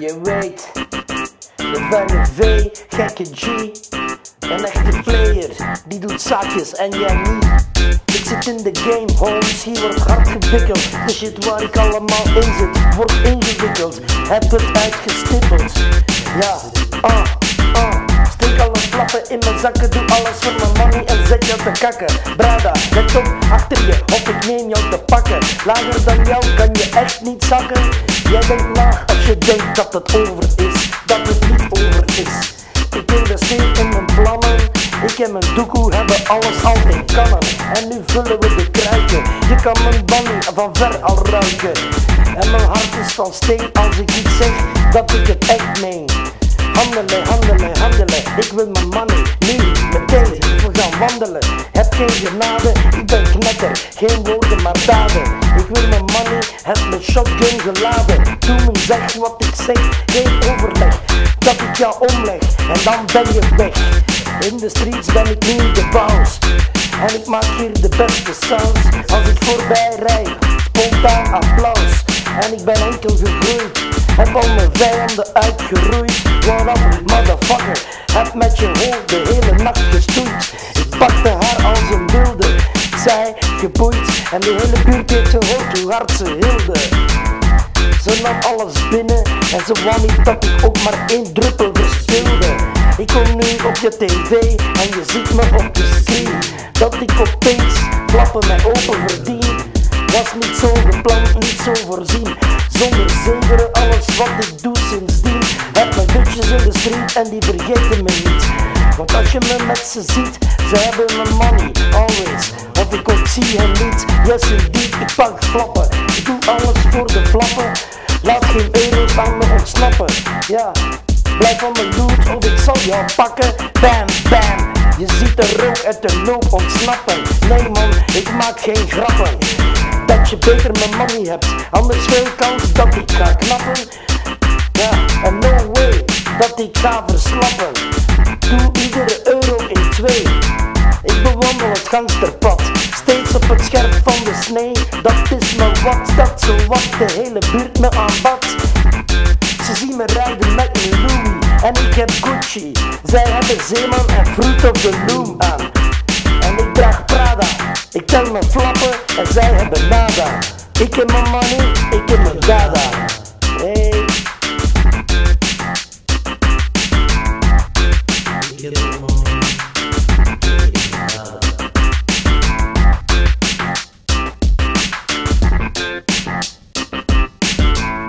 Je weet, de fijne V, gekke G. Een echte player, die doet zaakjes en jij niet. Ik zit in de game, Holmes, hier wordt hard gewikkeld. De shit waar ik allemaal in zit, wordt ingewikkeld. Heb het uitgestippeld. Ja, ah, ah. Alle flappen in mijn zakken, doe alles voor mijn money en zet je te kakken. Brada, let op achter je, of ik neem jou te pakken. Lager dan jou kan je echt niet zakken. Jij denkt laag als je denkt dat het over is, dat het niet over is. Ik investeer in mijn plannen. Ik en mijn doekoe hebben alles al in kannen. En nu vullen we de kruiken. Je kan mijn banning van ver al ruiken. En mijn hart is van steen als ik iets zeg dat ik het echt meen. Handelen, handelen, handelen. Ik wil mijn money nu, meteen. We gaan wandelen. Heb geen genade, ik ben knetter. Geen woorden, maar daden. Ik wil mijn money, heb mijn shotgun geladen. Doe me zeg wat ik zeg, geen overleg. Dat ik jou omleg en dan ben je weg. In de streets ben ik nu de baas. En ik maak hier de beste sounds. Als ik voorbij rijd, spontaan applaus. En ik ben enkel gegroeid. Heb al mijn vijanden uitgeroeid. What up, motherfucker? Heb met je hoofd de hele nacht gestoeid. Ik pakte haar als een wilde. Zij geboeid. En de hele buurt heeft gehoord hoe hard ze hielden. Ze nam alles binnen en ze wou niet dat ik ook maar één druppel verspilde. Ik kom nu op je tv en je ziet me op de screen. Dat ik opeens flappen Zonder zeveren alles wat ik doe sindsdien. Heb mijn bitches in de street en die vergeten me niet. Want als je me met ze ziet, ze hebben mijn money, always. Want ik ontzie hen niet, yes indeed, ik pak flappen. Ik doe alles voor de flappen. Laat geen euro's aan me ontsnappen. Ja, blijf van mijn loot of ik zal jou pakken. Bam, bam. Je ziet de rook uit de loop ontsnappen. Nee man, ik maak geen grappen. Dat je beter mijn money hebt, anders veel kans dat ik ga knappen. Ja, en no way dat ik ga verslappen. Doe iedere euro in twee. Ik bewandel het gangsterpad, steeds op het scherp van de snee. Dat is me wat, dat zo wat de hele buurt me aanbad. Ze zien me rijden met mijn Louis en ik heb Gucci. Zij hebben Zeeman en Fruit of the Loom aan. En ik draag Prada, ik tel mijn flappen en zij hebben nada. Ik heb mijn money, ik heb mijn dada.